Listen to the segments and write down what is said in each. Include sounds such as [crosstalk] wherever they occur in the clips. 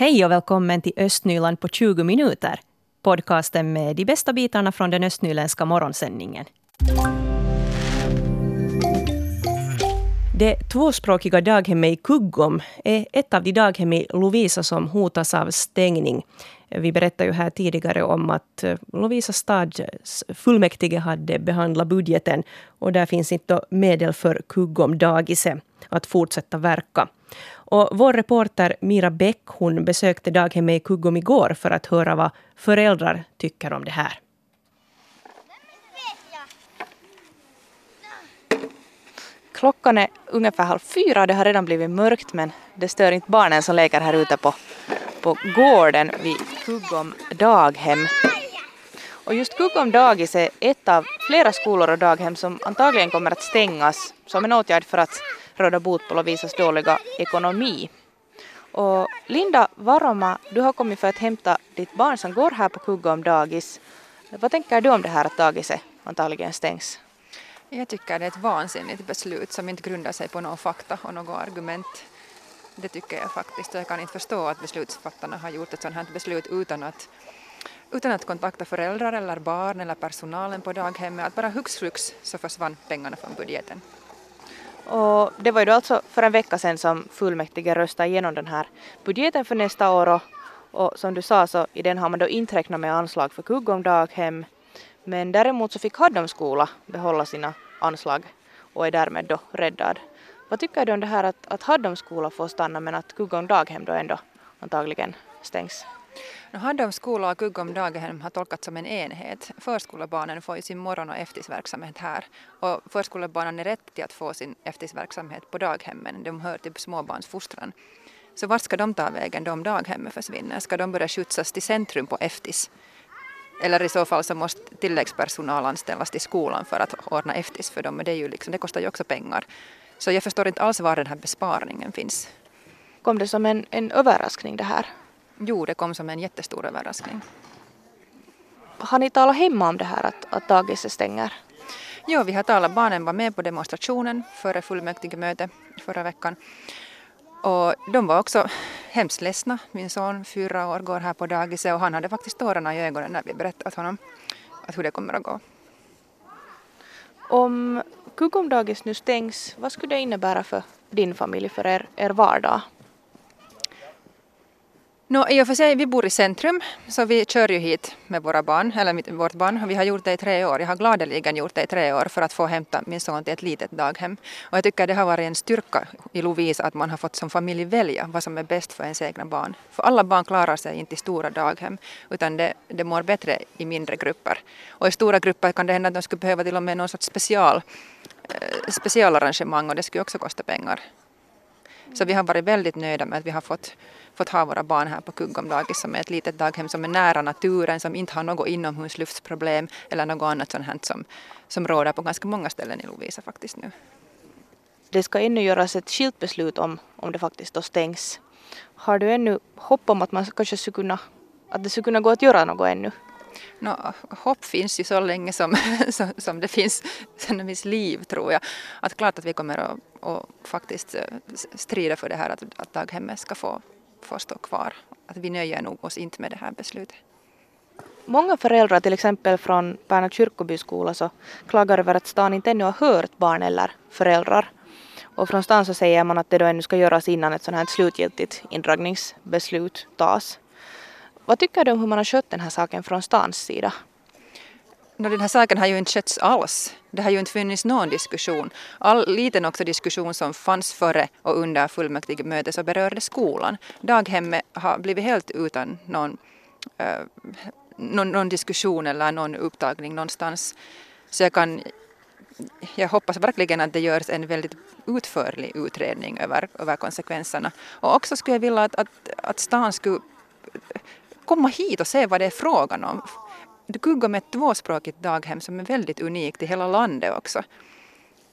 Hej och välkommen till Östnyland på 20 minuter. Podcasten med de bästa bitarna från den östnyländska morgonsändningen. Det tvåspråkiga daghemmet i Kuggom är ett av de daghem i Lovisa som hotas av stängning. Vi berättade ju här tidigare om att eh, Lovisa stads fullmäktige hade behandlat budgeten och där finns inte medel för Kuggom dagise att fortsätta verka. Och vår reporter Mira Bäck hon besökte daghemmet i Kuggom igår för att höra vad föräldrar tycker om det här. Klockan är ungefär halv fyra och det har redan blivit mörkt men det stör inte barnen som leker här ute på, på gården vid Kuggom daghem. Och just Kuggom dagis är ett av flera skolor och daghem som antagligen kommer att stängas som en åtgärd för att råda bot på Lovisas dåliga ekonomi. Och Linda Varoma, du har kommit för att hämta ditt barn som går här på Kuggom dagis. Vad tänker du om det här att dagiset antagligen stängs? Jag tycker det är ett vansinnigt beslut som inte grundar sig på någon fakta och något argument. Det tycker jag faktiskt. Jag kan inte förstå att beslutsfattarna har gjort ett sådant här beslut utan att, utan att kontakta föräldrar eller barn eller personalen på daghemmet. Att bara hux flux så försvann pengarna från budgeten. Och det var ju då alltså för en vecka sedan som fullmäktige röstade igenom den här budgeten för nästa år och, och som du sa så i den har man då inte räknat med anslag för kuggomdaghem, daghem men däremot så fick Haddams skola behålla sina anslag och är därmed då räddad. Vad tycker du om det här att, att Haddams skola får stanna men att Kuggom daghem då ändå antagligen stängs? Haddams skola och Kuggum daghem har tolkats som en enhet. Förskolebarnen får ju sin morgon och efterverksamhet här och förskolebarnen är rätt till att få sin efterverksamhet på daghemmen. De hör till småbarnsfostran. Så vart ska de ta vägen då om daghemmet försvinner? Ska de börja skjutsas till centrum på eftis? Eller i så fall så måste tilläggspersonal anställas till skolan för att ordna eftis för dem. Men det, är ju liksom, det kostar ju också pengar. Så jag förstår inte alls var den här besparingen finns. Kom det som en, en överraskning det här? Jo, det kom som en jättestor överraskning. Har ni talat hemma om det här att, att dagiset stänger? Jo, vi har talat. Barnen var med på demonstrationen före fullmäktigemötet förra veckan. Och de var också hemskt ledsna. Min son, fyra år, går här på dagiset och han hade faktiskt tårarna i ögonen när vi berättade honom att hur det kommer att gå. Om Kuggomdagis nu stängs, vad skulle det innebära för din familj, för er, er vardag? No, I och för sig, vi bor i centrum, så vi kör ju hit med våra barn, eller mitt, vårt barn. Vi har gjort det i tre år. Jag har gladeligen gjort det i tre år för att få hämta min son till ett litet daghem. Och jag tycker det har varit en styrka i Lovisa att man har fått som familj välja vad som är bäst för ens egna barn. För alla barn klarar sig inte i stora daghem, utan det, det mår bättre i mindre grupper. Och i stora grupper kan det hända att de skulle behöva till och med någon sorts special, eh, specialarrangemang och det skulle också kosta pengar. Så vi har varit väldigt nöjda med att vi har fått, fått ha våra barn här på Kuggomdagis som är ett litet daghem som är nära naturen, som inte har något inomhusluftsproblem eller något annat sånt här som, som råder på ganska många ställen i Lovisa faktiskt nu. Det ska ännu göras ett skilt beslut om, om det faktiskt då stängs. Har du ännu hopp om att man kanske skulle kunna, att det skulle kunna gå att göra något ännu? No, hopp finns ju så länge som, [laughs] som det finns, som det finns liv tror jag. Att klart att vi kommer att, att faktiskt eh, strida för det här att, att daghemmet ska få, få stå kvar. Att vi nöjer nog oss inte med det här beslutet. Många föräldrar, till exempel från Pärna kyrkobyskola, så klagar över att stan inte ännu har hört barn eller föräldrar. Och från stan så säger man att det då ännu ska göras innan ett sådant här slutgiltigt indragningsbeslut tas. Vad tycker du om hur man har skött den här saken från stans sida? No, den här saken har ju inte skötts alls. Det har ju inte funnits någon diskussion. All liten också diskussion som fanns före och under fullmäktigemötet så berörde skolan. Daghemmet har blivit helt utan någon, uh, någon, någon, diskussion eller någon upptagning någonstans. Så jag kan jag hoppas verkligen att det görs en väldigt utförlig utredning över, över konsekvenserna. Och också skulle jag vilja att, att, att stan skulle komma hit och se vad det är frågan om. Du kuggar med ett tvåspråkigt daghem som är väldigt unikt i hela landet också.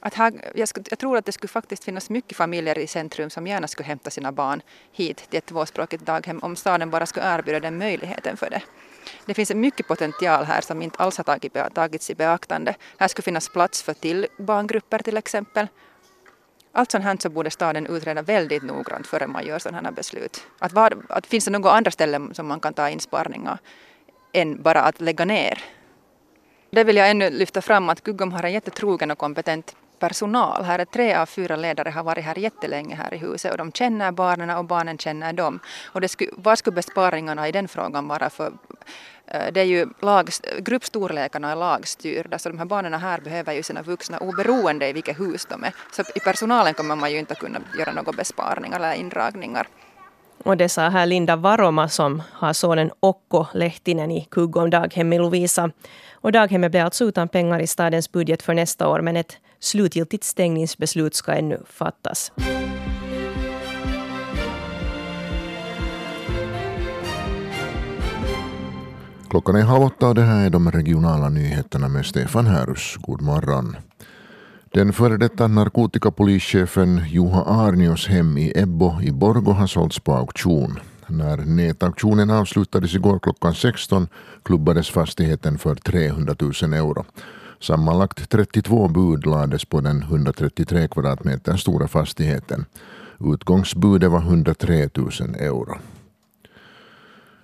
Att här, jag, skulle, jag, tror att det skulle faktiskt finnas mycket familjer i centrum som gärna skulle hämta sina barn hit till ett tvåspråkigt daghem om staden bara skulle erbjuda den möjligheten för det. Det finns mycket potential här som inte alls har tagits i beaktande. Här skulle finnas plats för till barngrupper till exempel allt sånt här så borde staden utreda väldigt noggrant före man gör sådana här beslut. Att, var, att finns det några andra ställen som man kan ta insparningar än bara att lägga ner? Det vill jag ännu lyfta fram att Guggom har en jättetrogen och kompetent personal. Här är tre av fyra ledare har varit här jättelänge här i huset och de känner barnen och barnen känner dem. Och det skulle, vad skulle besparingarna i den frågan vara för eh, det är ju lag, gruppstorlekarna är lagstyrda så de här barnen här behöver ju sina vuxna oberoende i vilket hus de är. Så i personalen kommer man ju inte kunna göra några besparingar eller indragningar. Och det sa här Linda Varoma som har sonen Okko Lehtinen i Kuggom daghem i Lovisa. Och daghemmet blev alltså utan pengar i stadens budget för nästa år men ett slutgiltigt stängningsbeslut ska ännu fattas. Klockan är halv åtta och det här är de regionala nyheterna med Stefan Härus. God morgon. Den före detta narkotikapolischefen Juha Arnios hem i Ebbo i Borgo har sålts på auktion. När nätauktionen avslutades igår klockan 16 klubbades fastigheten för 300 000 euro. Sammanlagt 32 bud lades på den 133 kvadratmeter stora fastigheten. Utgångsbudet var 103 000 euro.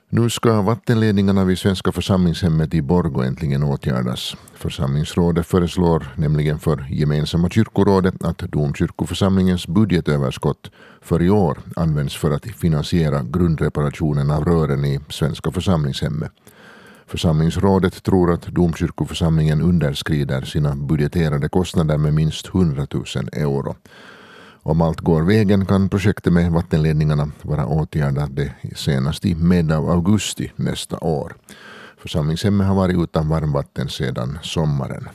Nu ska vattenledningarna vid Svenska församlingshemmet i Borgo äntligen åtgärdas. Församlingsrådet föreslår nämligen för gemensamma kyrkorådet att domkyrkoförsamlingens budgetöverskott för i år används för att finansiera grundreparationen av rören i Svenska församlingshemmet. Församlingsrådet tror att domkyrkoförsamlingen underskrider sina budgeterade kostnader med minst 100 000 euro. Om allt går vägen kan projektet med vattenledningarna vara åtgärdade senast i med av augusti nästa år. Församlingshemmet har varit utan varmvatten sedan sommaren.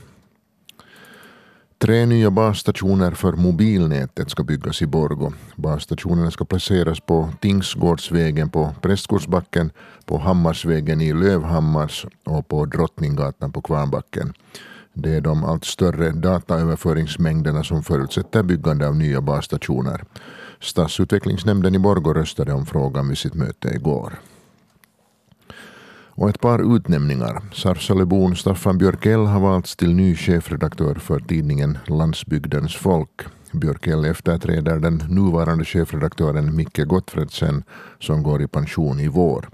Tre nya basstationer för mobilnätet ska byggas i Borgo. Basstationerna ska placeras på Tingsgårdsvägen på Prästgårdsbacken, på Hammarsvägen i Lövhammars och på Drottninggatan på Kvarnbacken. Det är de allt större dataöverföringsmängderna som förutsätter byggande av nya basstationer. Stadsutvecklingsnämnden i Borgå röstade om frågan vid sitt möte igår. Och ett par utnämningar. Sarsalebon Staffan Björkell har valts till ny chefredaktör för tidningen Landsbygdens folk. Björkell efterträder den nuvarande chefredaktören Micke Gottfredsen som går i pension i vår.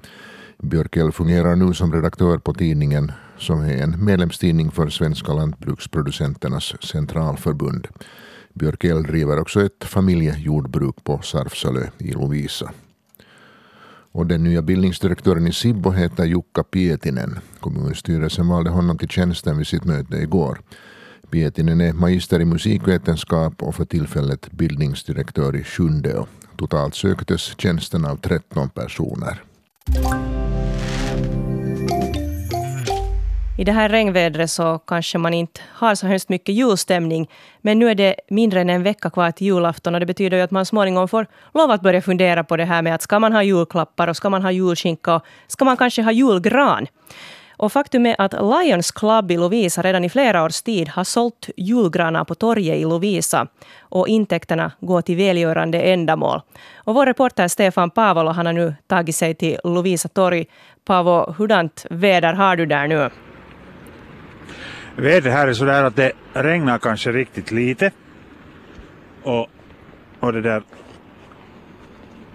Björkell fungerar nu som redaktör på tidningen som är en medlemstidning för Svenska lantbruksproducenternas centralförbund. Björkell driver också ett familjejordbruk på Sarfsalö i Lovisa. Och den nya bildningsdirektören i Sibbo heter Jukka Pietinen. Kommunstyrelsen valde honom till tjänsten vid sitt möte igår. Pietinen är magister i musikvetenskap och för tillfället bildningsdirektör i Sjundeå. Totalt söktes tjänsten av 13 personer. I det här regnvädret så kanske man inte har så hemskt mycket julstämning. Men nu är det mindre än en vecka kvar till julafton och det betyder ju att man småningom får lov att börja fundera på det här med att ska man ha julklappar och ska man ha julskinka och ska man kanske ha julgran? Och faktum är att Lions Club i Lovisa redan i flera års tid har sålt julgranar på torget i Lovisa. Och intäkterna går till välgörande ändamål. Och vår reporter Stefan Paavola han har nu tagit sig till Lovisa torg. Paavo, hurdant väder har du där nu? Vädret här är sådär att det regnar kanske riktigt lite. Och, och det där.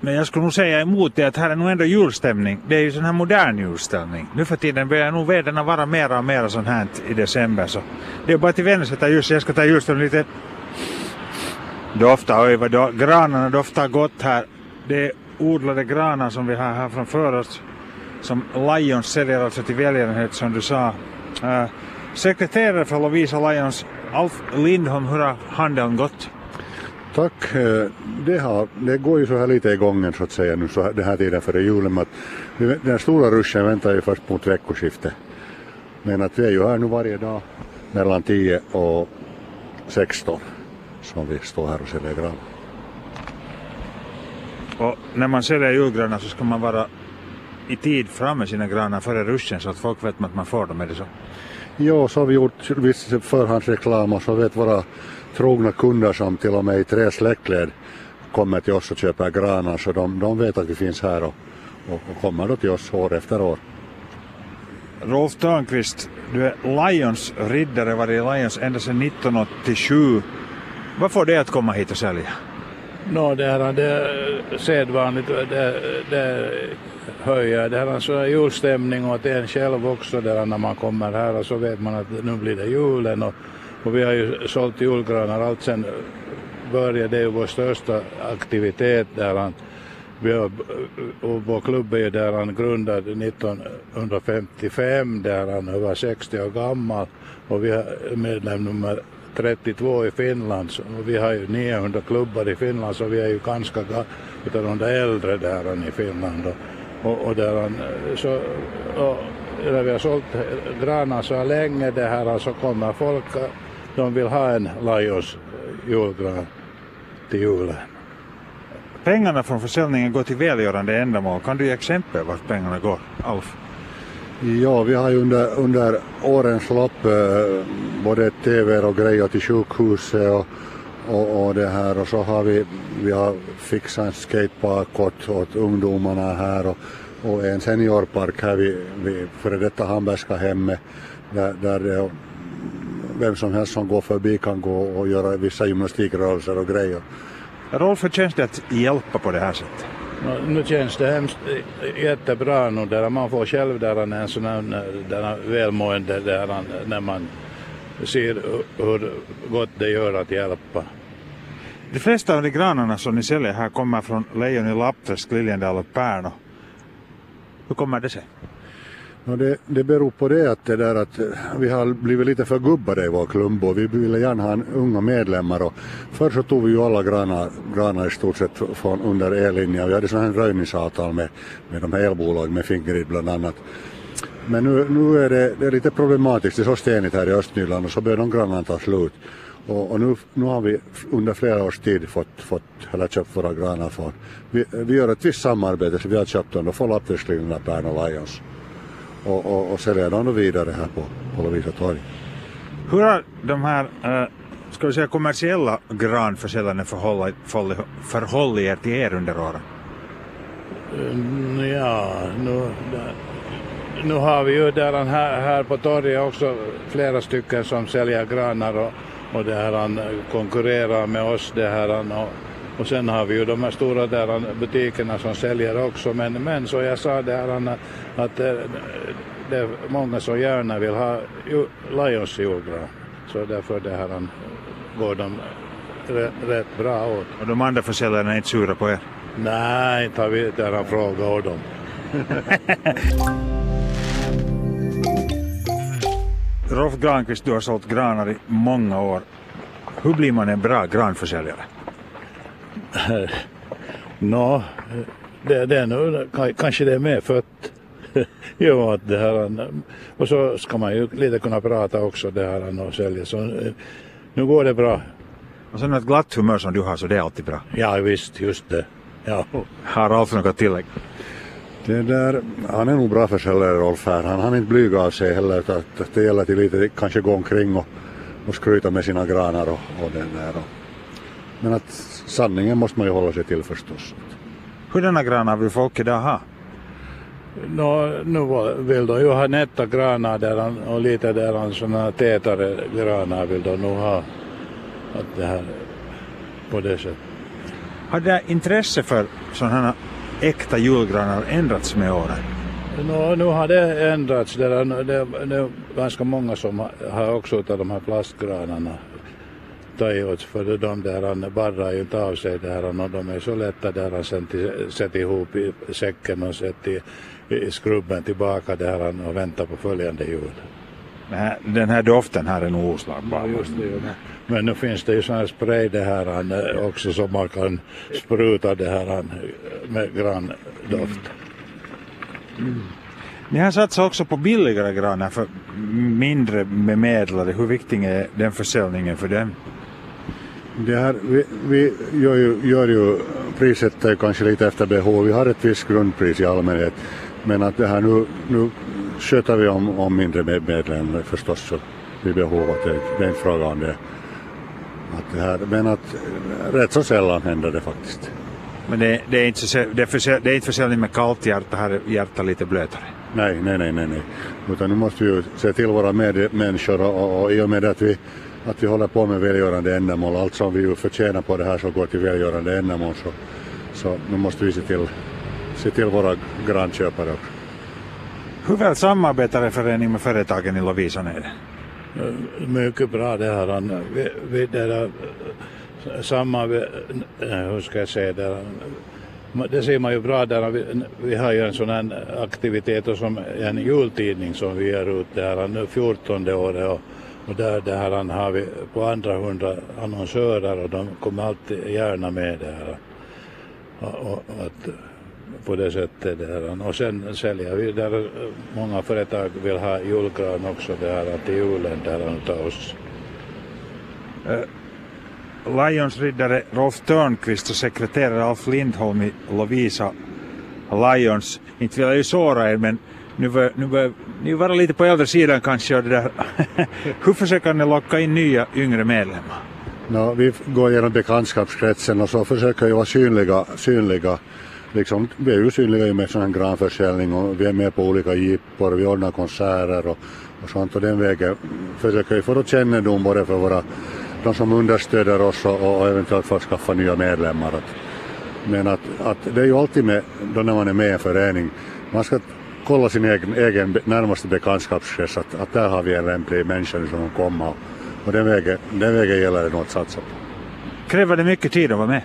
Men jag skulle nog säga emot det att här är nog ändå julstämning. Det är ju sån här modern julstämning. Nu för tiden börjar nog väderna vara mera och mera sånt här i december. Så det är bara till vänster ta ljus. Jag ska ta julstämning lite. Doftar, oj vad do, granarna doftar gott här. Det är odlade granar som vi har här framför oss. Som Lions säljer alltså till välgörenhet som du sa. Uh, Sekreterare för Lovisa Lions, Alf Lindholm, hur har handeln gått? Tack. Eh, det, har, det går ju så här lite i gången så att säga nu så här, den här tiden före julen. Att den stora ruschen väntar ju först mot veckoskiftet. Men att vi är ju här nu varje dag mellan 10 och 16 som vi står här och säljer granar. Och när man säljer julgranar så ska man vara i tid framme sina granar före ruschen så att folk vet att man får dem, är det så? Jo, så har vi gjort viss förhandsreklam och så vet våra trogna kunder som till och med i tre släktled kommer till oss och köper granar så de, de vet att vi finns här och, och, och kommer då till oss år efter år. Rolf Törnqvist, du är Lions riddare, varit i Lions ända sedan 1987. Vad får det att komma hit och sälja? No, det, här, det är sedvanligt. Det, det höjer det här alltså julstämning och att en själv också där när man kommer här och så vet man att nu blir det julen och, och vi har ju sålt julgranar. Allt sen började det är vår största aktivitet där vi har, och vår klubb är ju där han grundad 1955 där han var 60 år gammal. Och vi är medlem nummer 32 i Finland och vi har ju 900 klubbar i Finland så vi är ju ganska utav de där äldre där i Finland och, och, och där så och, när vi har sålt granar så länge det här så kommer folk de vill ha en Lions julgran till julen. Pengarna från försäljningen går till välgörande ändamål. Kan du ge exempel vart pengarna går, Alf? Ja, vi har ju under, under årens lopp eh, både TV och grejer till sjukhuset och, och, och, det här och så har vi, vi har fixat en skatepark åt, åt ungdomarna här och, och en seniorpark här vid, vid före detta Hambergska hemmet där, där det, vem som helst som går förbi kan gå och göra vissa gymnastikrörelser och grejer. Rolf, hur känns det att hjälpa på det här sättet? Nu känns det hemskt eh, eh, jättebra nu där man får själv där en sån här eh, där välmående där när man ser hur gott det gör att hjälpa. De flesta av de granarna som ni säljer här kommer från Lejon i Lappträsk, Liljendal och Pärno. Hur kommer det sig? No det, det beror på det att, det där att eh, vi har blivit lite för gubbade i vår klubb och vi ville gärna ha unga medlemmar. Och förr så tog vi ju alla granar, granar i stort sett från under ellinjen. Vi hade sådana här röjningsavtal med, med de här elbolagen, med Fingrid bland annat. Men nu, nu är det, det är lite problematiskt, det är så stenigt här i Östnyland och så börjar de granarna ta slut. Och, och, nu, nu har vi under flera års tid fått, fått eller köpt våra granar från. Vi, vi gör ett visst samarbete så vi har köpt dem från Lappträsklinjerna, och Lions och, och, och säljer dem vidare här på, på Lovisa torg. Hur har de här äh, ska vi säga, kommersiella granförsäljarna förhållit, förhållit er till er under åren? Mm, ja, nu, nu har vi ju där här, här på torget också flera stycken som säljer granar och, och det här, han konkurrerar med oss. Det här, och, och sen har vi ju de här stora där butikerna som säljer också. Men, men så jag sa det här, att det, det är många som gärna vill ha Lions julgran. Så därför det här går de rätt, rätt bra åt. Och de andra försäljarna är inte sura på er? Nej, inte har vi där han frågar dem. [laughs] Rolf Granqvist, du har sålt granar i många år. Hur blir man en bra granförsäljare? Nå, det, det är nog, kanske det är mer fött. [laughs] jo, att det här, och så ska man ju lite kunna prata också det här och sälja. Så nu går det bra. Och sen ett glatt humör som du har så det är alltid bra. Ja visst, just det. Ja. Har Rolf något tillägg? Det där, han är nog bra försäljare Rolf här. Han har inte blyga av sig heller. Att, att det gäller till lite kanske gå omkring och, och skryta med sina granar och, och den där. Och, men att sanningen måste man ju hålla sig till förstås. Hurdana granar vill folk idag ha? No, nu vill de ju ha nätta granar där och lite där sådana tätare granar vill de nog ha. Att det här på det sättet. Har det intresse för sådana här äkta julgranar ändrats med åren? No, nu har det ändrats. Det är, det, det är ganska många som har också av de här plastgranarna tagit åt för de där barrar ju inte av sig där och de är så lätta där han sen sätter ihop i säcken och sätter i, i skrubben tillbaka där han och väntar på följande jul. Den här doften här är nog oslagbar. Ja, Men nu finns det ju sån här spray det här också som man kan spruta det här med grandoft. Mm. Ni har satsat också på billigare granar för mindre bemedlade. Hur viktig är den försäljningen för dem? Det här, vi, vi gör, ju, gör ju priset kanske lite efter behov. Vi har ett visst grundpris i allmänhet. Men att det här nu, nu sköter vi om, om mindre medlemmar förstås så vid behov. Att det, det är inte fråga om det. Att det här, men att rätt så sällan händer det faktiskt. Men det, det är, inte så, det, är försälj, det är inte försäljning med kallt hjärta, här är hjärtat lite blötare? Nej, nej, nej, nej, nej. Utan nu måste vi ju se till våra medmänniskor och, och i och med att vi att vi håller på med välgörande ändamål. Allt som vi förtjänar på det här så går till välgörande ändamål. Så, så nu måste vi se till, se till våra grannköpare också. Hur väl samarbetar föreningen med företagen i Lovisa nere? Mycket bra det här. Vi, vi, det där, samma, hur ska jag säga det, det ser man ju bra där. Vi, vi har ju en sån här aktivitet och som en jultidning som vi ger ut det här nu 14 året och, och där där har vi på andra hundra annonsörer och de kommer alltid gärna med det här. Och, och, att, på det sättet. Det här. Och sen säljer vi där många företag vill ha julgran också det här till julen där utav oss. Eh, Lions-riddare Rolf Törnqvist och sekreterare Alf Lindholm i Lovisa Lions. Inte vill jag ju såra er men nu börjar nu bör ni vara lite på äldre sidan kanske. Och det där. [laughs] Hur försöker ni locka in nya yngre medlemmar? No, vi går genom bekantskapskretsen och så försöker vi vara synliga, synliga liksom, vi är ju synliga med sån här granförsäljning och vi är med på olika jippor, vi ordnar konserter och, och sånt och den vägen försöker vi få kännedom både för våra, de som understöder oss och, och eventuellt för att skaffa nya medlemmar. Att, men att, att det är ju alltid med, då när man är med i en förening, man ska kolla sin egen, egen närmaste bekantskapskrets att, att där har vi en lämplig människa som kan komma och, och den, vägen, den vägen gäller det nog att satsa på. Kräver det mycket tid att vara med?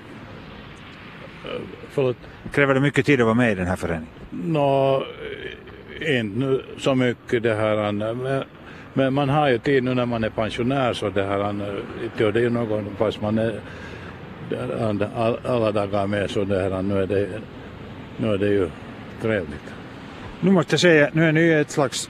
Förlåt? Kräver det mycket tid att vara med i den här föreningen? Nå, inte så mycket det här. Men, men man har ju tid nu när man är pensionär så det här, det är ju någon, fast man är alla dagar med så det här, nu är det, nu är det ju trevligt. Nu måste jag säga, nu är ni ett slags,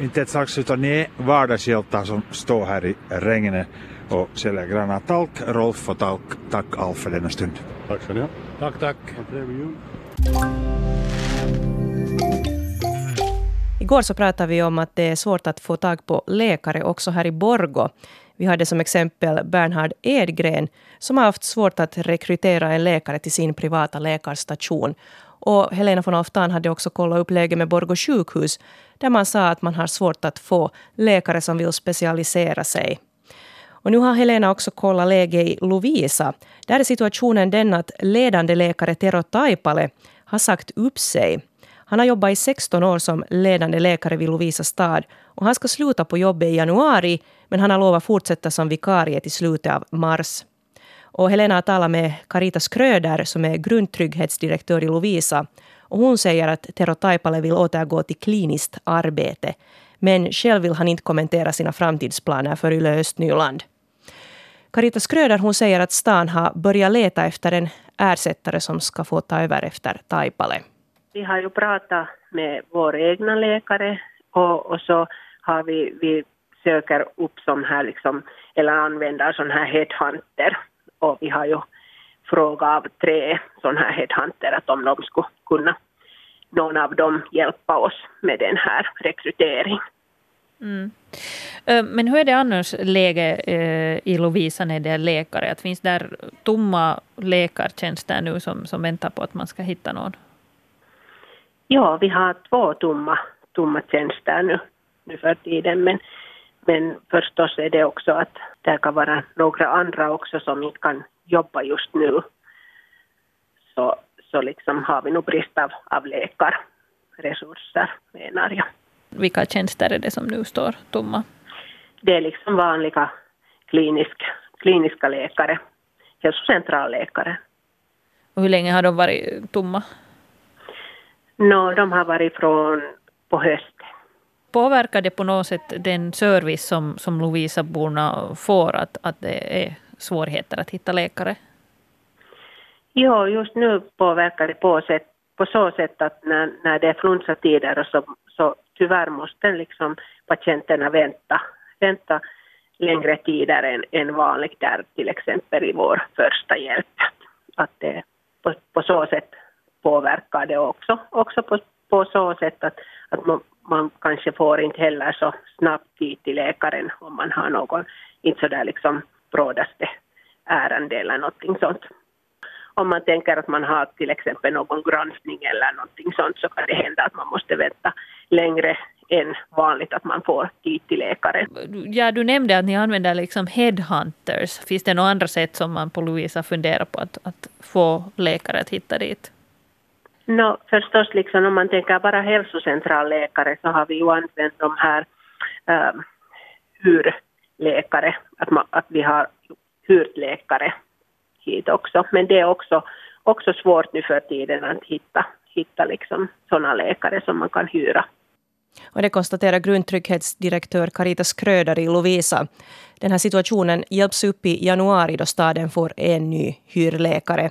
inte ett slags, utan ni är vardagshjältar som står här i regnet och säljer granat. Tack Rolf och tack, tack Alf för denna stund. Tack så ni ha. Tack, tack. Igår så pratade vi om att det är svårt att få tag på läkare också här i Borgo. Vi hade som exempel Bernhard Edgren som har haft svårt att rekrytera en läkare till sin privata läkarstation. Och Helena von Oftan hade också kollat upp läget med Borgo sjukhus där man sa att man har svårt att få läkare som vill specialisera sig. Och nu har Helena också kollat läget i Lovisa. Där är situationen den att ledande läkare Tero Taipale har sagt upp sig. Han har jobbat i 16 år som ledande läkare vid Lovisa stad och han ska sluta på jobbet i januari men han har lovat fortsätta som vikarie till slutet av mars. Och Helena har talat med Carita Skröder som är grundtrygghetsdirektör i Lovisa och hon säger att Tero Taipale vill återgå till kliniskt arbete. Men själv vill han inte kommentera sina framtidsplaner för Yle Östnyland. Carita Skröder hon säger att stan har börjat leta efter en ersättare som ska få ta över efter Taipale. Vi har ju pratat med vår egna läkare och, och så har vi, vi söker upp som här liksom, eller använder sådana här headhunter och vi har ju frågat av tre sån här headhunter att om de skulle kunna någon av dem hjälpa oss med den här rekryteringen. Mm. Men hur är det annars läge i Lovisa när det är läkare? Att finns där tomma läkartjänster nu som, som väntar på att man ska hitta någon? Ja, vi har två tomma, tomma tjänster nu, nu för tiden. Men, men förstås är det också att det kan vara några andra också som inte kan jobba just nu. Så, så liksom har vi nog brist av, av läkarresurser, menar jag. Vilka tjänster är det som nu står tomma? Det är liksom vanliga klinisk, kliniska läkare, hälsocentralläkare. Och hur länge har de varit tomma? No, de har varit från på hösten. Påverkar det på något sätt den service som, som Lovisa-borna får, att, att det är svårigheter att hitta läkare? Jo, just nu påverkar det på, sätt, på så sätt att när, när det är flunsatider så, så tyvärr måste liksom patienterna vänta, vänta längre tider än, än vanligt där till exempel i vår första hjälp. Att det på, på så sätt påverkar det också, också på, på så sätt att, att man, man kanske får inte heller så snabbt tid till läkaren om man har någon, inte så där liksom brådaste ärende eller någonting sånt. Om man tänker att man har till exempel någon granskning eller någonting sånt så kan det hända att man måste vänta längre än vanligt att man får tid till läkare. Ja, du nämnde att ni använder liksom headhunters. Finns det några andra sätt som man på Louisa funderar på att, att få läkare att hitta dit? No, förstås, liksom, om man tänker bara hälsocentralläkare så har vi ju använt de här äh, hyrläkare, att, man, att vi har hyrt läkare hit också. Men det är också, också svårt nu för tiden att hitta, hitta liksom sådana läkare som man kan hyra. Och det konstaterar grundtrygghetsdirektör Caritas Kröder i Lovisa. Den här situationen hjälps upp i januari då staden får en ny hyrläkare.